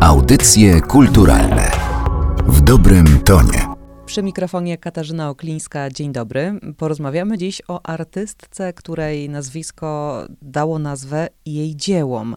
Audycje kulturalne w dobrym tonie. Przy mikrofonie Katarzyna Oklińska. Dzień dobry. Porozmawiamy dziś o artystce, której nazwisko dało nazwę jej dziełom.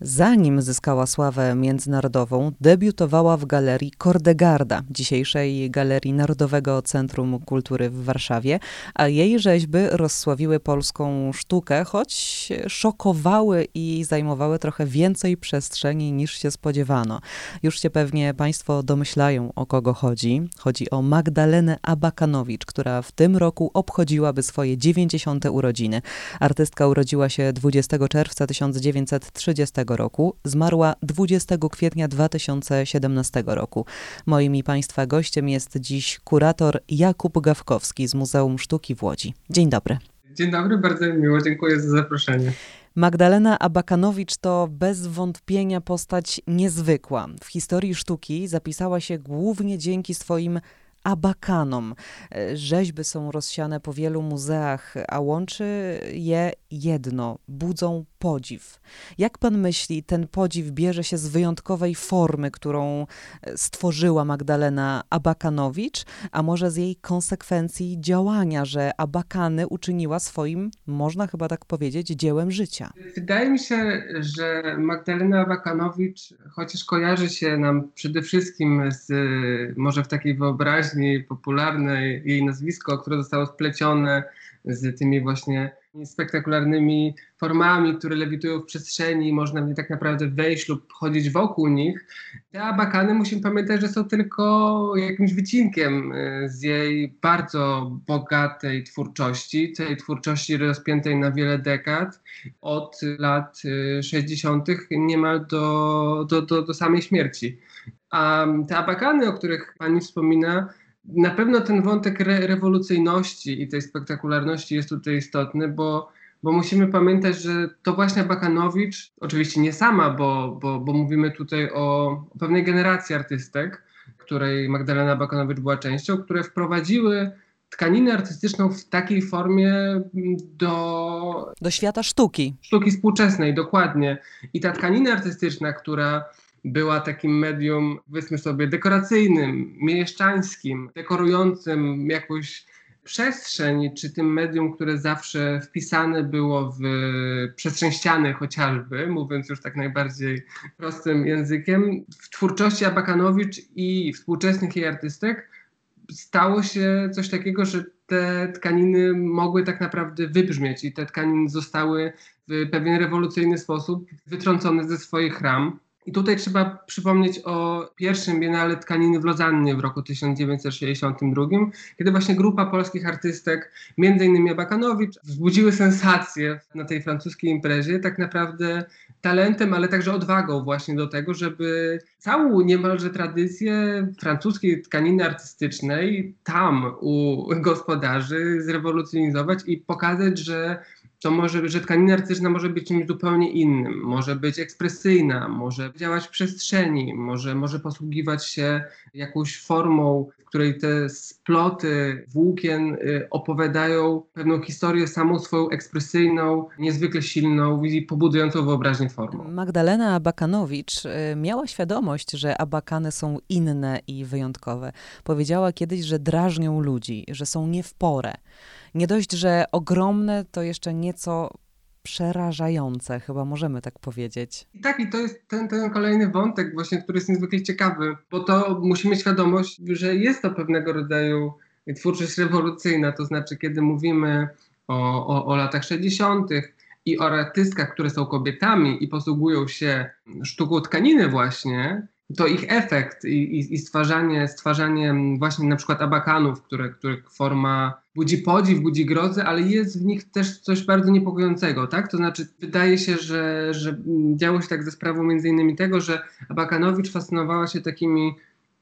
Zanim zyskała sławę międzynarodową, debiutowała w galerii Kordegarda, dzisiejszej Galerii Narodowego Centrum Kultury w Warszawie, a jej rzeźby rozsławiły polską sztukę, choć szokowały i zajmowały trochę więcej przestrzeni niż się spodziewano. Już się pewnie Państwo domyślają, o kogo chodzi. Chodzi o Magdalenę Abakanowicz, która w tym roku obchodziłaby swoje 90. urodziny. Artystka urodziła się 20 czerwca 1930 roku, zmarła 20 kwietnia 2017 roku. Moim i Państwa gościem jest dziś kurator Jakub Gawkowski z Muzeum Sztuki w Łodzi. Dzień dobry. Dzień dobry, bardzo miło, dziękuję za zaproszenie. Magdalena Abakanowicz to bez wątpienia postać niezwykła. W historii sztuki zapisała się głównie dzięki swoim abakanom. E, rzeźby są rozsiane po wielu muzeach, a łączy je jedno budzą podziw. Jak pan myśli, ten podziw bierze się z wyjątkowej formy, którą e, stworzyła Magdalena Abakanowicz, a może z jej konsekwencji działania, że abakany uczyniła swoim, można chyba tak powiedzieć, dziełem życia? Wydaje mi się, że Magdalena Abakanowicz, chociaż kojarzy się nam przede wszystkim z, może w takiej wyobraźni popularnej, jej nazwisko, które zostało splecione z tymi właśnie spektakularnymi formami, które lewitują w przestrzeni, można nie tak naprawdę wejść lub chodzić wokół nich. Te abakany musimy pamiętać, że są tylko jakimś wycinkiem y, z jej bardzo bogatej twórczości, tej twórczości rozpiętej na wiele dekad, od lat 60. Y, niemal do, do, do, do samej śmierci. A te abakany, o których pani wspomina, na pewno ten wątek re rewolucyjności i tej spektakularności jest tutaj istotny, bo, bo musimy pamiętać, że to właśnie Bakanowicz, oczywiście nie sama, bo, bo, bo mówimy tutaj o, o pewnej generacji artystek, której Magdalena Bakanowicz była częścią, które wprowadziły tkaninę artystyczną w takiej formie do. Do świata sztuki. Sztuki współczesnej, dokładnie. I ta tkanina artystyczna, która była takim medium, powiedzmy sobie, dekoracyjnym, mieszczańskim, dekorującym jakąś przestrzeń, czy tym medium, które zawsze wpisane było w przestrzeń ściany chociażby, mówiąc już tak najbardziej prostym językiem, w twórczości Abakanowicz i współczesnych jej artystek stało się coś takiego, że te tkaniny mogły tak naprawdę wybrzmieć i te tkaniny zostały w pewien rewolucyjny sposób wytrącone ze swoich ram. I tutaj trzeba przypomnieć o pierwszym Biennale Tkaniny w Lozannie w roku 1962, kiedy właśnie grupa polskich artystek, innymi Abakanowicz, wzbudziły sensację na tej francuskiej imprezie, tak naprawdę talentem, ale także odwagą właśnie do tego, żeby całą niemalże tradycję francuskiej tkaniny artystycznej tam u gospodarzy zrewolucjonizować i pokazać, że to może, że tkanina artystyczna może być czymś zupełnie innym, może być ekspresyjna, może działać w przestrzeni, może, może posługiwać się jakąś formą, w której te sploty włókien y, opowiadają pewną historię samą swoją ekspresyjną, niezwykle silną, pobudzającą wyobraźnię formą. Magdalena Abakanowicz y, miała świadomość, że abakany są inne i wyjątkowe. Powiedziała kiedyś, że drażnią ludzi, że są nie w porę. Nie dość, że ogromne, to jeszcze nieco przerażające, chyba możemy tak powiedzieć. I tak, i to jest ten, ten kolejny wątek właśnie, który jest niezwykle ciekawy, bo to musimy mieć świadomość, że jest to pewnego rodzaju twórczość rewolucyjna, to znaczy kiedy mówimy o, o, o latach 60., i o artystkach, które są kobietami i posługują się sztuką tkaniny właśnie, to ich efekt i, i, i, stwarzanie, stwarzanie właśnie na przykład abakanów, które, których forma budzi podziw, budzi grozę, ale jest w nich też coś bardzo niepokojącego, tak? To znaczy wydaje się, że, że działo się tak ze sprawą między innymi tego, że Abakanowicz fascynowała się takimi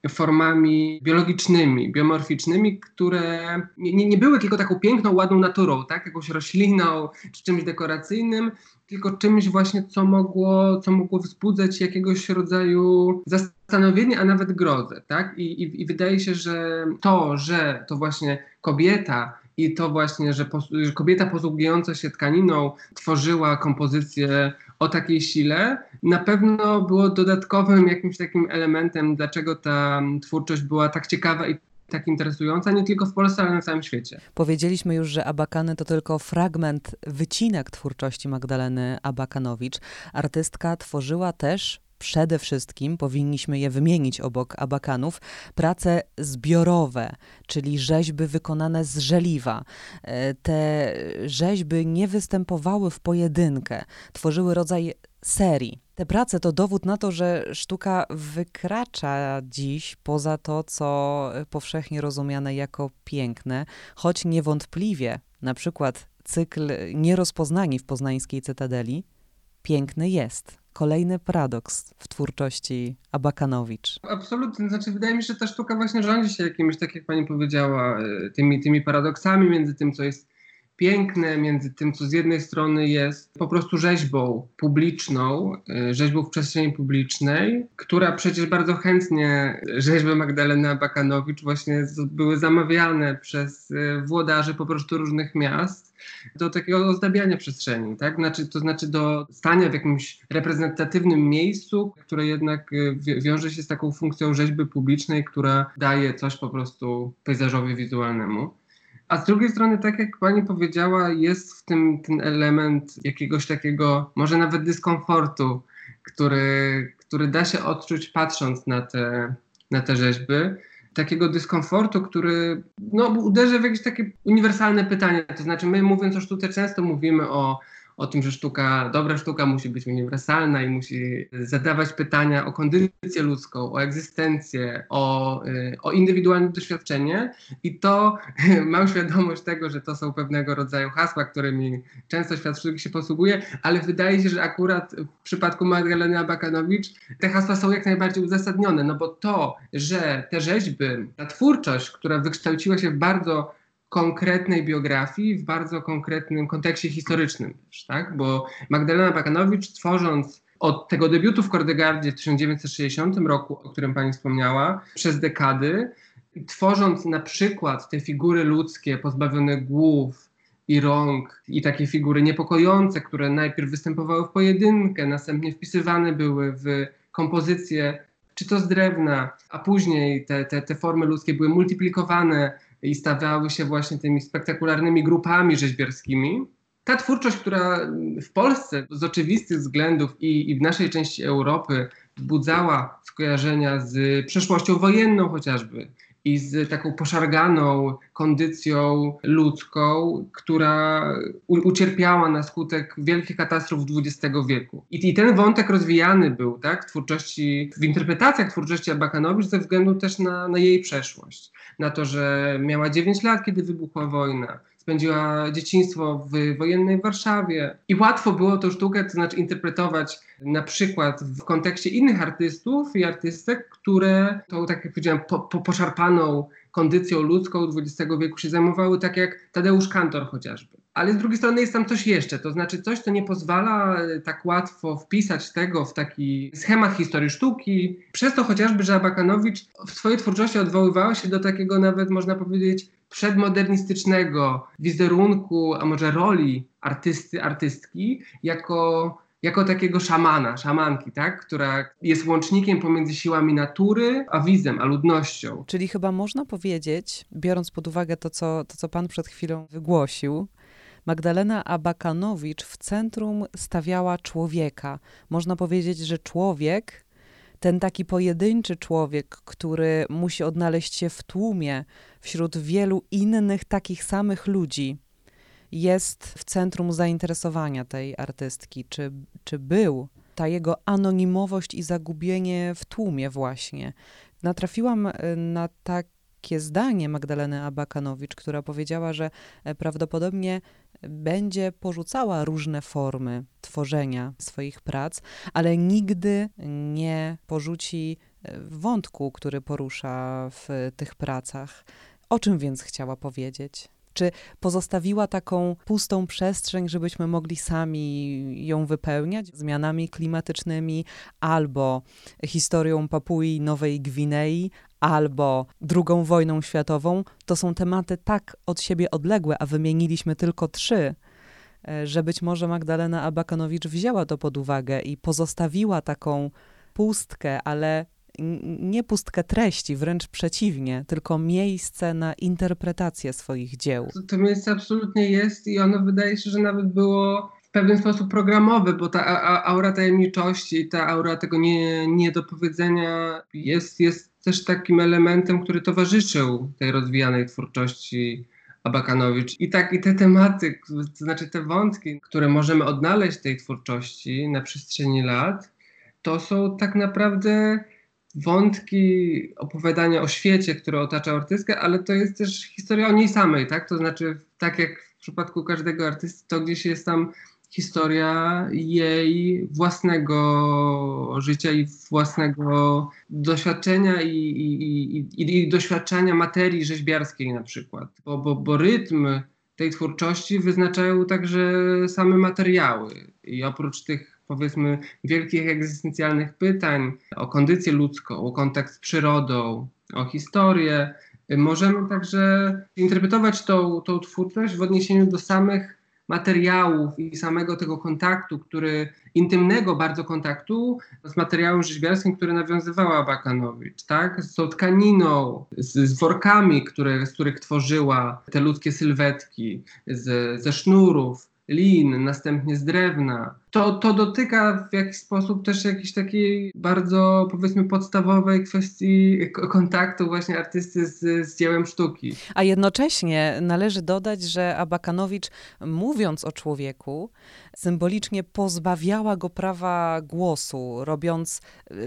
formami biologicznymi, biomorficznymi, które nie, nie były tylko taką piękną, ładną naturą, tak? jakąś rośliną czy czymś dekoracyjnym, tylko czymś właśnie, co mogło, co mogło wzbudzać jakiegoś rodzaju zastanowienie, a nawet grozę. Tak? I, i, I wydaje się, że to, że to właśnie kobieta i to właśnie, że, że kobieta posługująca się tkaniną tworzyła kompozycję o takiej sile, na pewno było dodatkowym jakimś takim elementem, dlaczego ta twórczość była tak ciekawa i tak interesująca, nie tylko w Polsce, ale na całym świecie. Powiedzieliśmy już, że Abakany to tylko fragment, wycinek twórczości Magdaleny Abakanowicz. Artystka tworzyła też przede wszystkim powinniśmy je wymienić obok abakanów, prace zbiorowe, czyli rzeźby wykonane z żeliwa. E, te rzeźby nie występowały w pojedynkę, tworzyły rodzaj serii. Te prace to dowód na to, że sztuka wykracza dziś poza to, co powszechnie rozumiane jako piękne, choć niewątpliwie na przykład cykl Nierozpoznani w poznańskiej Cytadeli piękny jest kolejny paradoks w twórczości Abakanowicz. Absolutnie. Znaczy, wydaje mi się, że ta sztuka właśnie rządzi się jakimiś, tak jak pani powiedziała, e, tymi, tymi paradoksami między tym, co jest piękne między tym, co z jednej strony jest po prostu rzeźbą publiczną, y, rzeźbą w przestrzeni publicznej, która przecież bardzo chętnie rzeźby Magdaleny Abakanowicz właśnie były zamawiane przez y, włodarzy po prostu różnych miast do takiego ozdabiania przestrzeni, tak? Znaczy, to znaczy do stania w jakimś reprezentatywnym miejscu, które jednak y, wiąże się z taką funkcją rzeźby publicznej, która daje coś po prostu pejzażowi wizualnemu. A z drugiej strony, tak jak pani powiedziała, jest w tym ten element jakiegoś takiego, może nawet dyskomfortu, który, który da się odczuć patrząc na te, na te rzeźby. Takiego dyskomfortu, który no, uderzy w jakieś takie uniwersalne pytanie. To znaczy, my mówiąc o sztuce, często mówimy o o tym, że sztuka, dobra sztuka musi być uniwersalna i musi zadawać pytania o kondycję ludzką, o egzystencję, o, y, o indywidualne doświadczenie. I to mam świadomość tego, że to są pewnego rodzaju hasła, którymi często świat sztuki się posługuje, ale wydaje się, że akurat w przypadku Magdaleny Abakanowicz te hasła są jak najbardziej uzasadnione, no bo to, że te rzeźby, ta twórczość, która wykształciła się w bardzo konkretnej biografii w bardzo konkretnym kontekście historycznym tak? Bo Magdalena Bakanowicz tworząc od tego debiutu w Kordegardzie w 1960 roku, o którym pani wspomniała, przez dekady, tworząc na przykład te figury ludzkie pozbawione głów i rąk i takie figury niepokojące, które najpierw występowały w pojedynkę, następnie wpisywane były w kompozycję, czy to z drewna, a później te, te, te formy ludzkie były multiplikowane i stawiały się właśnie tymi spektakularnymi grupami rzeźbiarskimi. Ta twórczość, która w Polsce z oczywistych względów i, i w naszej części Europy wzbudzała skojarzenia z przeszłością wojenną chociażby i z taką poszarganą kondycją ludzką, która ucierpiała na skutek wielkich katastrof XX wieku. I, I, ten wątek rozwijany był tak, w twórczości, w interpretacjach twórczości Abakanowicz ze względu też na, na jej przeszłość. Na to, że miała 9 lat, kiedy wybuchła wojna, spędziła dzieciństwo w wojennej Warszawie i łatwo było tą sztukę, to znaczy interpretować na przykład w kontekście innych artystów i artystek, które tą, tak jak powiedziałem, po, po, poszarpaną kondycją ludzką XX wieku się zajmowały, tak jak Tadeusz Kantor chociażby. Ale z drugiej strony jest tam coś jeszcze, to znaczy coś, co nie pozwala tak łatwo wpisać tego w taki schemat historii sztuki. Przez to chociażby, że Abakanowicz w swojej twórczości odwoływała się do takiego nawet, można powiedzieć, przedmodernistycznego wizerunku, a może roli artysty, artystki, jako, jako takiego szamana, szamanki, tak? która jest łącznikiem pomiędzy siłami natury, a wizem, a ludnością. Czyli chyba można powiedzieć, biorąc pod uwagę to, co, to, co pan przed chwilą wygłosił, Magdalena Abakanowicz w centrum stawiała człowieka. Można powiedzieć, że człowiek ten taki pojedynczy człowiek, który musi odnaleźć się w tłumie wśród wielu innych takich samych ludzi, jest w centrum zainteresowania tej artystki, czy, czy był ta jego anonimowość i zagubienie w tłumie właśnie. Natrafiłam y, na takie zdanie Magdaleny Abakanowicz, która powiedziała, że e, prawdopodobnie będzie porzucała różne formy tworzenia swoich prac, ale nigdy nie porzuci e, wątku, który porusza w tych pracach. O czym więc chciała powiedzieć? Czy pozostawiła taką pustą przestrzeń, żebyśmy mogli sami ją wypełniać zmianami klimatycznymi, albo historią Papui Nowej Gwinei, albo II wojną światową, to są tematy tak od siebie odległe, a wymieniliśmy tylko trzy, e, że być może Magdalena Abakanowicz wzięła to pod uwagę i pozostawiła taką pustkę, ale nie pustkę treści, wręcz przeciwnie, tylko miejsce na interpretację swoich dzieł. To, to miejsce absolutnie jest i ono wydaje się, że nawet było w pewien sposób programowe, bo ta aura tajemniczości, ta aura tego nie, niedopowiedzenia jest, jest też takim elementem, który towarzyszył tej rozwijanej twórczości Abakanowicz. I tak, i te tematy, to znaczy te wątki, które możemy odnaleźć w tej twórczości na przestrzeni lat, to są tak naprawdę wątki opowiadania o świecie, które otacza artystkę, ale to jest też historia o niej samej, tak? To znaczy, tak jak w przypadku każdego artysty, to gdzieś jest tam historia jej własnego życia i własnego doświadczenia i, i, i, i doświadczenia materii rzeźbiarskiej na przykład. Bo, bo, bo rytm tej twórczości wyznaczają także same materiały. I oprócz tych powiedzmy wielkich egzystencjalnych pytań o kondycję ludzką, o kontakt z przyrodą, o historię, możemy także interpretować tą, tą twórczość w odniesieniu do samych materiałów i samego tego kontaktu, który, intymnego bardzo kontaktu z materiałem rzeźbiarskim, który nawiązywała Bakanowicz, tak? Z tą tkaniną, z, z workami, które, z których tworzyła te ludzkie sylwetki, z, ze sznurów, lin, następnie z drewna. To, to dotyka w jakiś sposób też jakiejś takiej bardzo, powiedzmy, podstawowej kwestii kontaktu właśnie artysty z, z dziełem sztuki. A jednocześnie należy dodać, że Abakanowicz, mówiąc o człowieku, symbolicznie pozbawiała go prawa głosu, robiąc,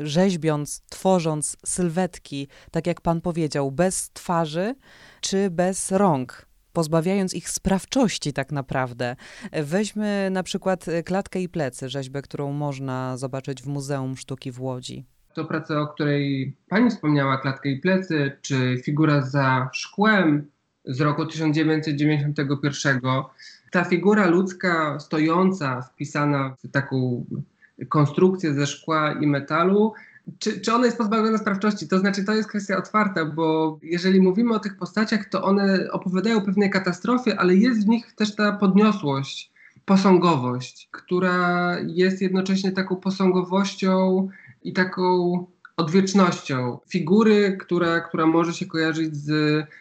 rzeźbiąc, tworząc sylwetki, tak jak pan powiedział, bez twarzy czy bez rąk pozbawiając ich sprawczości tak naprawdę. Weźmy na przykład Klatkę i plecy, rzeźbę, którą można zobaczyć w Muzeum Sztuki w Łodzi. To praca, o której pani wspomniała, Klatkę i plecy, czy figura za szkłem z roku 1991. Ta figura ludzka stojąca, wpisana w taką konstrukcję ze szkła i metalu, czy, czy ona jest pozbawiona sprawczości? To znaczy, to jest kwestia otwarta, bo jeżeli mówimy o tych postaciach, to one opowiadają pewnej katastrofie, ale jest w nich też ta podniosłość, posągowość, która jest jednocześnie taką posągowością i taką odwiecznością. Figury, która, która może się kojarzyć z,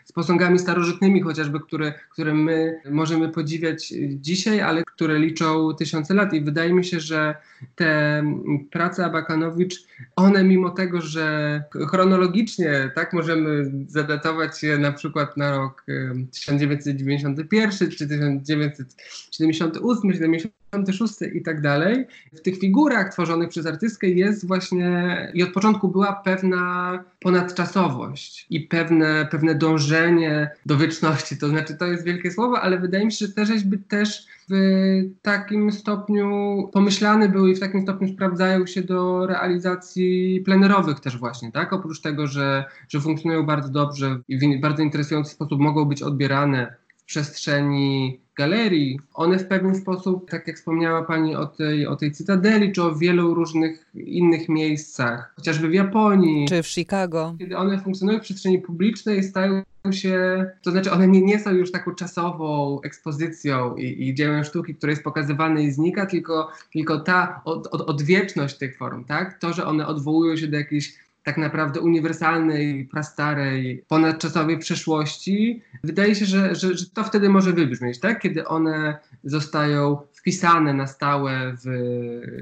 z posągami starożytnymi, chociażby, które, które my możemy podziwiać dzisiaj, ale które liczą tysiące lat. I wydaje mi się, że te prace Abakanowicz, one mimo tego, że chronologicznie tak możemy zadatować je na przykład na rok 1991 czy 1978, 70 56 i tak dalej. W tych figurach tworzonych przez artystkę jest właśnie i od początku była pewna ponadczasowość i pewne, pewne dążenie do wieczności. To znaczy, to jest wielkie słowo, ale wydaje mi się, że te rzeźby też w takim stopniu pomyślane były i w takim stopniu sprawdzają się do realizacji plenerowych też właśnie, tak? Oprócz tego, że, że funkcjonują bardzo dobrze i w bardzo interesujący sposób mogą być odbierane w przestrzeni galerii, one w pewien sposób, tak jak wspomniała Pani o tej, o tej cytadeli, czy o wielu różnych innych miejscach, chociażby w Japonii. Czy w Chicago. Kiedy one funkcjonują w przestrzeni publicznej, stają się, to znaczy one nie, nie są już taką czasową ekspozycją i, i dziełem sztuki, które jest pokazywane i znika, tylko, tylko ta od, od, odwieczność tych form, tak? To, że one odwołują się do jakiejś tak naprawdę uniwersalnej, prastarej, ponadczasowej przeszłości, wydaje się, że, że, że, to wtedy może wybrzmieć, tak? kiedy one zostają wpisane na stałe w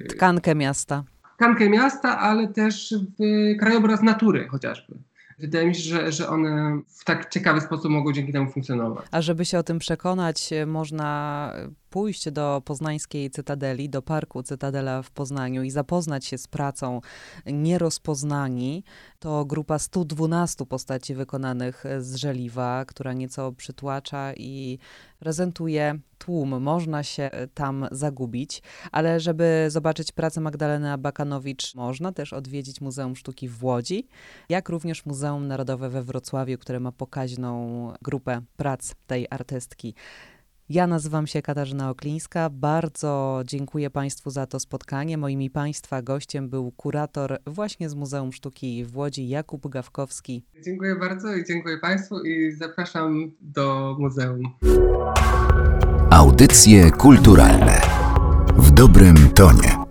tkankę miasta. Tkankę miasta, ale też w krajobraz natury chociażby. Wydaje mi się, że, że one w tak ciekawy sposób mogą dzięki temu funkcjonować. A żeby się o tym przekonać, można pójść do poznańskiej Cytadeli, do parku Cytadela w Poznaniu i zapoznać się z pracą Nierozpoznani. To grupa 112 postaci wykonanych z żeliwa, która nieco przytłacza i prezentuje tłum. Można się tam zagubić, ale żeby zobaczyć pracę Magdaleny Abakanowicz, można też odwiedzić Muzeum Sztuki w Łodzi, jak również Muzeum Narodowe we Wrocławiu, które ma pokaźną grupę prac tej artystki. Ja nazywam się Katarzyna Oklińska. Bardzo dziękuję Państwu za to spotkanie. Moim i Państwa gościem był kurator właśnie z Muzeum Sztuki w Łodzi, Jakub Gawkowski. Dziękuję bardzo i dziękuję Państwu i zapraszam do muzeum. Audycje kulturalne w dobrym tonie.